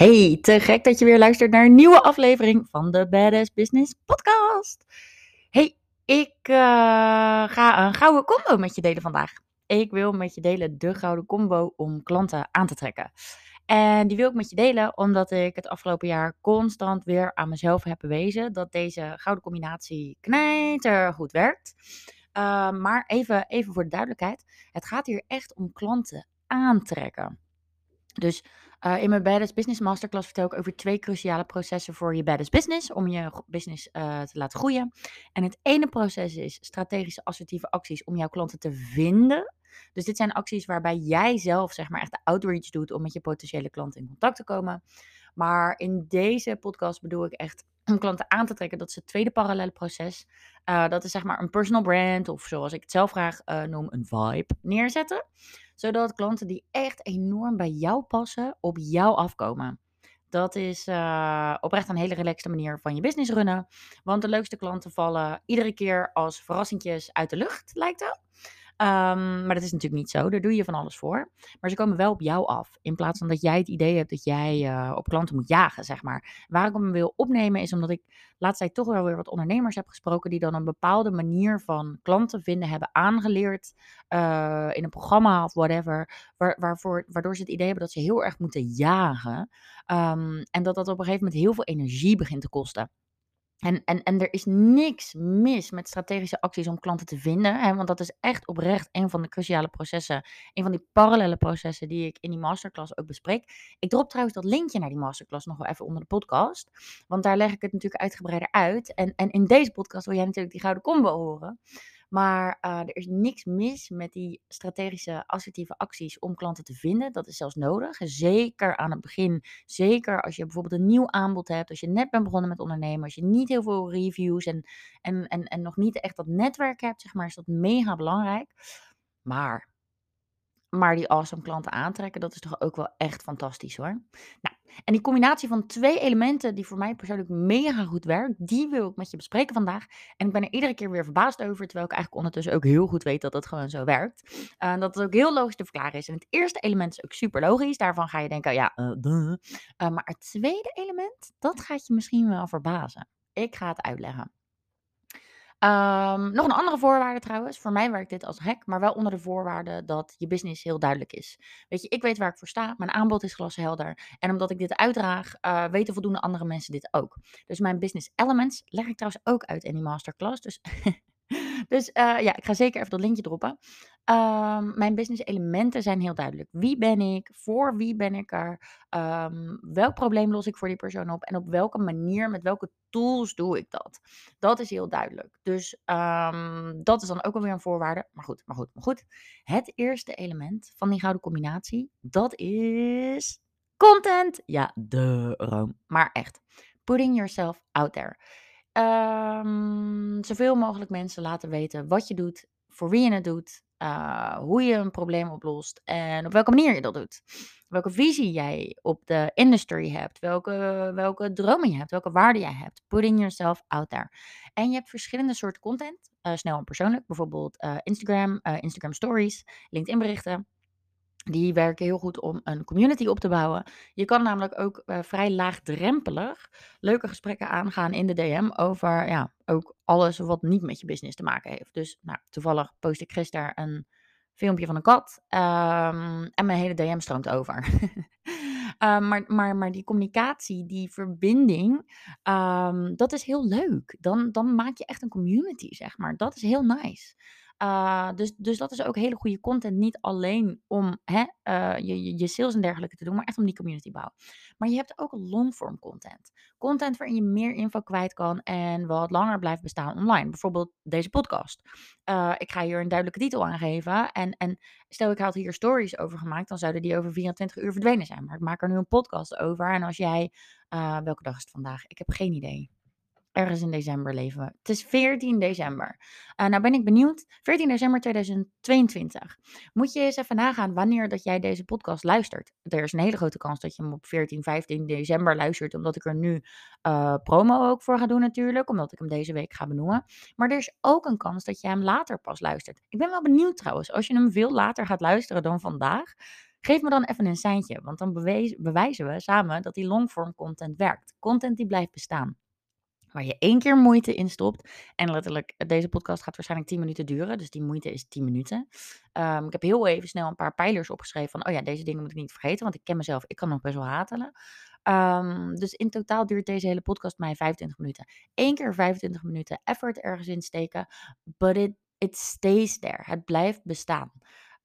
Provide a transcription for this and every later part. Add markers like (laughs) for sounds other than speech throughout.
Hey, te gek dat je weer luistert naar een nieuwe aflevering van de Badass Business Podcast. Hey, ik uh, ga een gouden combo met je delen vandaag. Ik wil met je delen de gouden combo om klanten aan te trekken. En die wil ik met je delen omdat ik het afgelopen jaar constant weer aan mezelf heb bewezen dat deze gouden combinatie knijter goed werkt. Uh, maar even, even voor de duidelijkheid, het gaat hier echt om klanten aantrekken. Dus uh, in mijn Badass Business Masterclass vertel ik over twee cruciale processen voor je Badass Business, om je business uh, te laten groeien. En het ene proces is strategische assertieve acties om jouw klanten te vinden. Dus dit zijn acties waarbij jij zelf zeg maar echt de outreach doet om met je potentiële klanten in contact te komen. Maar in deze podcast bedoel ik echt om klanten aan te trekken. Dat is het tweede parallele proces. Uh, dat is zeg maar een personal brand of zoals ik het zelf graag noem, een vibe neerzetten. Zodat klanten die echt enorm bij jou passen, op jou afkomen. Dat is uh, oprecht een hele relaxte manier van je business runnen. Want de leukste klanten vallen iedere keer als verrassingjes uit de lucht, lijkt het. Um, maar dat is natuurlijk niet zo. Daar doe je van alles voor. Maar ze komen wel op jou af. In plaats van dat jij het idee hebt dat jij uh, op klanten moet jagen, zeg maar. Waar ik hem wil opnemen is omdat ik laatst tijd toch wel weer wat ondernemers heb gesproken. die dan een bepaalde manier van klanten vinden hebben aangeleerd. Uh, in een programma of whatever. Waar, waarvoor, waardoor ze het idee hebben dat ze heel erg moeten jagen. Um, en dat dat op een gegeven moment heel veel energie begint te kosten. En, en, en er is niks mis met strategische acties om klanten te vinden. Hè, want dat is echt oprecht een van de cruciale processen. Een van die parallele processen die ik in die masterclass ook bespreek. Ik drop trouwens dat linkje naar die masterclass nog wel even onder de podcast. Want daar leg ik het natuurlijk uitgebreider uit. En, en in deze podcast wil jij natuurlijk die gouden combo horen. Maar uh, er is niks mis met die strategische assertieve acties om klanten te vinden. Dat is zelfs nodig. Zeker aan het begin. Zeker als je bijvoorbeeld een nieuw aanbod hebt. Als je net bent begonnen met ondernemen. Als je niet heel veel reviews en, en, en, en nog niet echt dat netwerk hebt, zeg maar, is dat mega belangrijk. Maar maar die awesome klanten aantrekken, dat is toch ook wel echt fantastisch hoor. Nou, en die combinatie van twee elementen die voor mij persoonlijk mega goed werkt, die wil ik met je bespreken vandaag. En ik ben er iedere keer weer verbaasd over, terwijl ik eigenlijk ondertussen ook heel goed weet dat het gewoon zo werkt. En uh, dat het ook heel logisch te verklaren is. En het eerste element is ook super logisch. Daarvan ga je denken, ja, uh, maar het tweede element, dat gaat je misschien wel verbazen. Ik ga het uitleggen. Um, nog een andere voorwaarde trouwens. Voor mij werkt dit als hek, maar wel onder de voorwaarde dat je business heel duidelijk is. Weet je, ik weet waar ik voor sta. Mijn aanbod is glashelder. En omdat ik dit uitdraag, uh, weten voldoende andere mensen dit ook. Dus mijn business elements leg ik trouwens ook uit in die masterclass. Dus Dus uh, ja, ik ga zeker even dat linkje droppen. Um, mijn business elementen zijn heel duidelijk. Wie ben ik? Voor wie ben ik er? Um, welk probleem los ik voor die persoon op? En op welke manier, met welke tools doe ik dat? Dat is heel duidelijk. Dus um, dat is dan ook alweer een voorwaarde. Maar goed, maar goed, maar goed. Het eerste element van die gouden combinatie, dat is content. Ja, de room. Maar echt. Putting yourself out there. Um, zoveel mogelijk mensen laten weten wat je doet, voor wie je het doet, uh, hoe je een probleem oplost en op welke manier je dat doet. Welke visie jij op de industry hebt, welke, welke dromen je hebt, welke waarden jij hebt. Putting yourself out there. En je hebt verschillende soorten content, uh, snel en persoonlijk, bijvoorbeeld uh, Instagram, Instagram stories, LinkedIn berichten. Die werken heel goed om een community op te bouwen. Je kan namelijk ook uh, vrij laagdrempelig leuke gesprekken aangaan in de DM over ja, ook alles wat niet met je business te maken heeft. Dus nou, toevallig post ik gisteren een filmpje van een kat um, en mijn hele DM stroomt over. um, (laughs) maar, maar, maar die communicatie, die verbinding, um, dat is heel leuk. Dan, dan maak je echt een community, zeg maar. Dat is heel nice. Uh, dus, dus dat is ook hele goede content. Niet alleen om hè, uh, je, je sales en dergelijke te doen, maar echt om die community bouwen. Maar je hebt ook longform content. Content waarin je meer info kwijt kan en wat langer blijft bestaan online. Bijvoorbeeld deze podcast. Uh, ik ga hier een duidelijke titel aangeven. En, en stel ik had hier stories over gemaakt, dan zouden die over 24 uur verdwenen zijn. Maar ik maak er nu een podcast over. En als jij, welke dag is het vandaag? Ik heb geen idee ergens in december leven we. Het is 14 december. Uh, nou ben ik benieuwd. 14 december 2022. Moet je eens even nagaan wanneer dat jij deze podcast luistert. Er is een hele grote kans dat je hem op 14, 15 december luistert. Omdat ik er nu uh, promo ook voor ga doen natuurlijk. Omdat ik hem deze week ga benoemen. Maar er is ook een kans dat je hem later pas luistert. Ik ben wel benieuwd trouwens. Als je hem veel later gaat luisteren dan vandaag Geef me dan even een seintje, want dan bewijzen we samen dat die longform content werkt. Content die blijft bestaan waar je één keer moeite in stopt. En letterlijk, deze podcast gaat waarschijnlijk 10 minuten duren. Dus die moeite is 10 minuten. Ehm, ik heb heel even snel een paar pijlers opgeschreven van, oh ja, deze dingen moet ik niet vergeten. Want ik ken mezelf, ik kan nog best wel hatelen. Um, dus in totaal duurt deze hele podcast mij 25 minuten. Eén keer 25 minuten effort ergens in steken. But it, it stays there. Het blijft bestaan.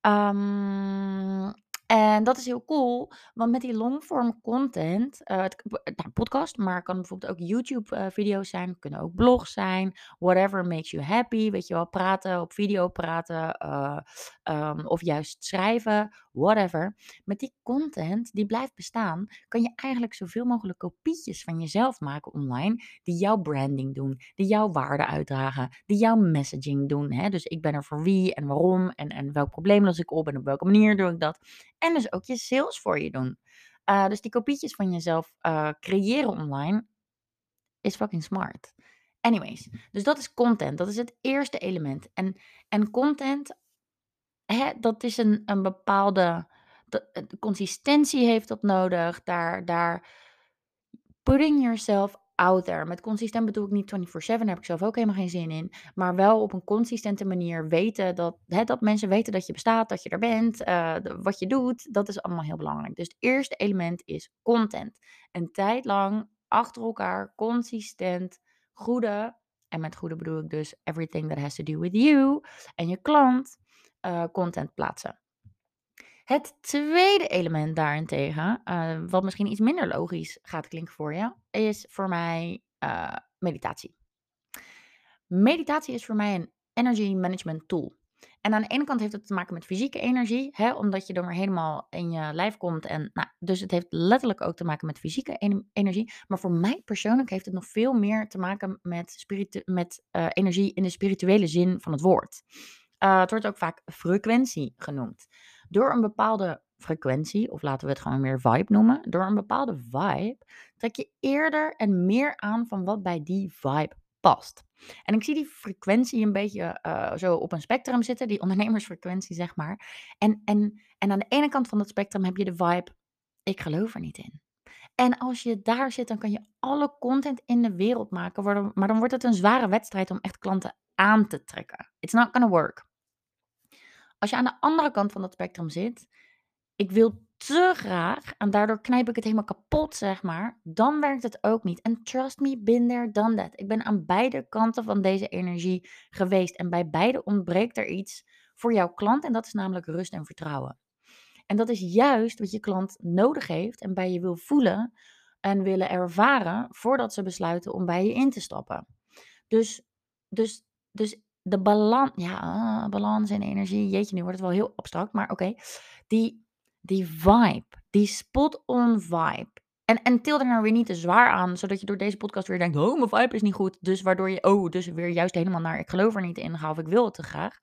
Um, en dat is heel cool, want met die longform content, uh, het, nou, podcast, maar kan bijvoorbeeld ook YouTube-video's uh, zijn, kunnen ook blogs zijn, whatever makes you happy, weet je wel, praten, op video praten, um, of juist schrijven, whatever. Met die content die blijft bestaan, kan je eigenlijk zoveel mogelijk kopietjes van jezelf maken online, die jouw branding doen, die jouw waarde uitdragen, die jouw messaging doen. Hè? Dus ik ben er voor wie en waarom en, en welk probleem los ik op en op welke manier doe ik dat. En dus ook je sales voor je doen. Uh, dus die kopietjes van jezelf uh, creëren online is fucking smart. Anyways, dus dat is content. Dat is het eerste element. En, en content, hè, dat is een, een bepaalde de, de consistentie heeft dat nodig. Daar, daar putting yourself out there. Met consistent bedoel ik niet 24/7, daar heb ik zelf ook helemaal geen zin in. Maar wel op een consistente manier weten dat, hè, dat mensen weten dat je bestaat, dat je er bent, uh, wat je doet. Dat is allemaal heel belangrijk. Dus het eerste element is content. Een tijd lang achter elkaar, consistent, goede, en met goede bedoel ik dus everything that has to do with you en je klant, uh, content plaatsen. Het tweede element daarentegen, uh, wat misschien iets minder logisch gaat klinken voor je, is voor mij uh, meditatie. Meditatie is voor mij een energy management tool. En aan de ene kant heeft het te maken met fysieke energie, hè, omdat je dan weer helemaal in je lijf komt. En, nou, dus het heeft letterlijk ook te maken met fysieke energie. Maar voor mij persoonlijk heeft het nog veel meer te maken met, met uh, energie in de spirituele zin van het woord. Het wordt ook vaak frequentie genoemd door een bepaalde frequentie, of laten we het gewoon meer vibe noemen, door een bepaalde vibe trek je eerder en meer aan van wat bij die vibe past. En ik zie die frequentie een beetje uh, zo op een spectrum zitten, die ondernemersfrequentie zeg maar. En, en, en aan de ene kant van dat spectrum heb je de vibe, ik geloof er niet in. En als je daar zit, dan kan je alle content in de wereld maken, maar dan wordt het een zware wedstrijd om echt klanten aan te trekken. It's not gonna work. Als je aan de andere kant van dat spectrum zit, ik wil te graag en daardoor knijp ik het helemaal kapot, zeg maar, dan werkt het ook niet. En trust me, been there, done that. Ik ben aan beide kanten van deze energie geweest en bij beide ontbreekt er iets voor jouw klant en dat is namelijk rust en vertrouwen. En dat is juist wat je klant nodig heeft en bij je wil voelen en willen ervaren voordat ze besluiten om bij je in te stappen. Dus, dus, dus de balans, ja, ah, balans en energie, jeetje, nu wordt het wel heel abstract, maar oké. Die, die vibe, die spot-on vibe. En, en til er nou weer niet te zwaar aan, zodat je door deze podcast weer denkt, oh, mijn vibe is niet goed. Dus waardoor je, oh, dus weer juist helemaal naar, ik geloof er niet in, ga of ik wil het te graag.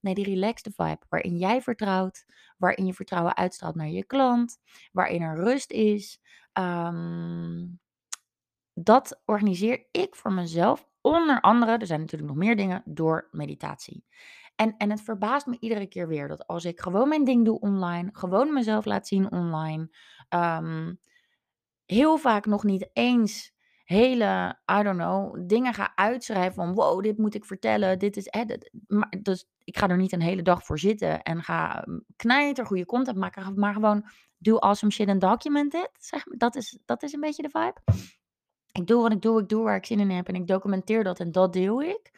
Nee, die relaxed vibe, waarin jij vertrouwt, waarin je vertrouwen uitstraalt naar je klant, waarin er rust is. Ehm, dat organiseer ik voor mezelf Onder andere, er zijn natuurlijk nog meer dingen, door meditatie. En, en het verbaast me iedere keer weer dat als ik gewoon mijn ding doe online, gewoon mezelf laat zien online, um, heel vaak nog niet eens hele, I don't know, dingen ga uitschrijven van wow, dit moet ik vertellen, dit is, eh, maar, dus ik ga er niet een hele dag voor zitten en ga mm, knijter goede content maken, maar gewoon do awesome shit and document it, zeg, dat, is, dat is een beetje de vibe ik doe wat ik doe, ik doe waar ik zin in heb en ik documenteer dat en dat deel ik.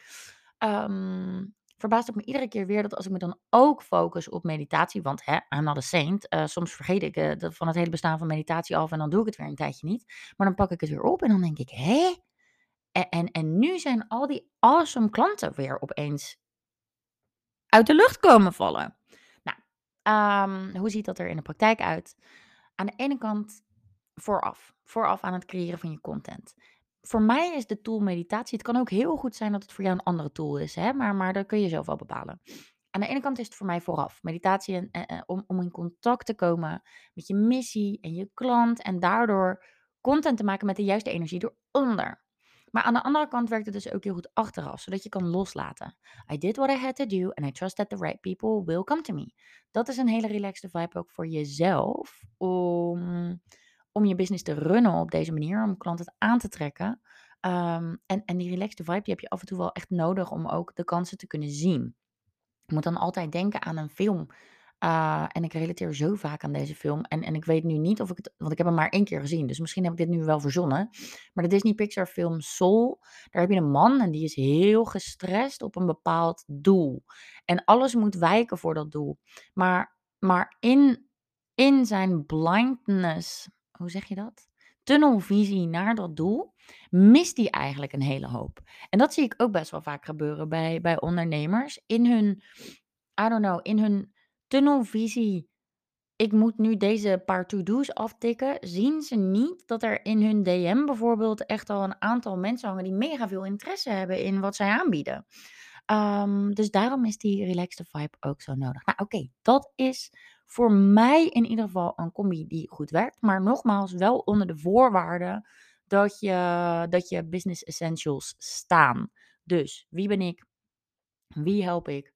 Um, verbaast het me iedere keer weer dat als ik me dan ook focus op meditatie, want hè, I'm not a saint, uh, soms vergeet ik uh, van het hele bestaan van meditatie af en dan doe ik het weer een tijdje niet. Maar dan pak ik het weer op en dan denk ik, hé? En, en, en nu zijn al die awesome klanten weer opeens uit de lucht komen vallen. Nou, um, hoe ziet dat er in de praktijk uit? Aan de ene kant vooraf. Vooraf aan het creëren van je content. Voor mij is de tool meditatie. Het kan ook heel goed zijn dat het voor jou een andere tool is, hè? Maar, maar dat kun je zelf wel bepalen. Aan de ene kant is het voor mij vooraf. Meditatie eh, eh, om, om in contact te komen met je missie en je klant. En daardoor content te maken met de juiste energie eronder. Maar aan de andere kant werkt het dus ook heel goed achteraf, zodat je kan loslaten. I did what I had to do and I trust that the right people will come to me. Dat is een hele relaxed vibe ook voor jezelf, om, om je business te runnen op deze manier, om klanten aan te trekken. Ehm, en, en die relaxed vibe die heb je af en toe wel echt nodig om ook de kansen te kunnen zien. Ik moet dan altijd denken aan een film uh, en ik relateer zo vaak aan deze film. En, en ik weet nu niet of ik het. Want ik heb hem maar één keer gezien. Dus misschien heb ik dit nu wel verzonnen. Maar de Disney Pixar film Soul. Daar heb je een man en die is heel gestrest op een bepaald doel. En alles moet wijken voor dat doel. Maar, maar in, in zijn blindness. Hoe zeg je dat? Tunnelvisie naar dat doel. Mist hij eigenlijk een hele hoop. En dat zie ik ook best wel vaak gebeuren bij, bij ondernemers. In hun. I don't know, in hun tunnelvisie, ik moet nu deze paar to-do's aftikken, zien ze niet dat er in hun DM bijvoorbeeld echt al een aantal mensen hangen die mega veel interesse hebben in wat zij aanbieden. Ehm, dus daarom is die relaxed vibe ook zo nodig. Nou, oké, dat is voor mij in ieder geval een combi die goed werkt. Maar nogmaals, wel onder de voorwaarden dat je, dat je business essentials staan. Dus wie ben ik? Wie help ik?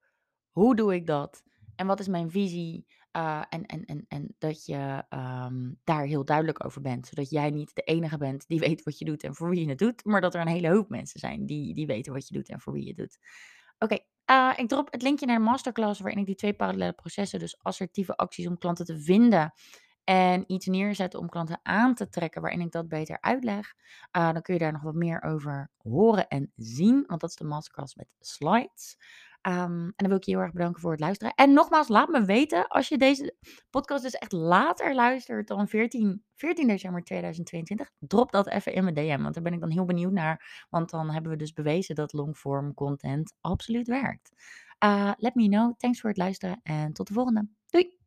Hoe doe ik dat? En wat is mijn visie? Uh, en, en, en, en dat je um, daar heel duidelijk over bent. Zodat jij niet de enige bent die weet wat je doet en voor wie je het doet. Maar dat er een hele hoop mensen zijn die, die weten wat je doet en voor wie je het doet. Oké, uh, ik drop het linkje naar de masterclass waarin ik die twee parallele processen, dus assertieve acties om klanten te vinden en iets neerzetten om klanten aan te trekken, waarin ik dat beter uitleg. Uh, dan kun je daar nog wat meer over horen en zien, want dat is de masterclass met slides. Um, en dan wil ik je heel erg bedanken voor het luisteren. En nogmaals, laat me weten als je deze podcast dus echt later luistert dan 14, 14 december 2022. Drop dat even in mijn DM, want daar ben ik dan heel benieuwd naar. Want dan hebben we dus bewezen dat longform content absoluut werkt. Uh, let me know. Thanks voor het luisteren en tot de volgende. Doei!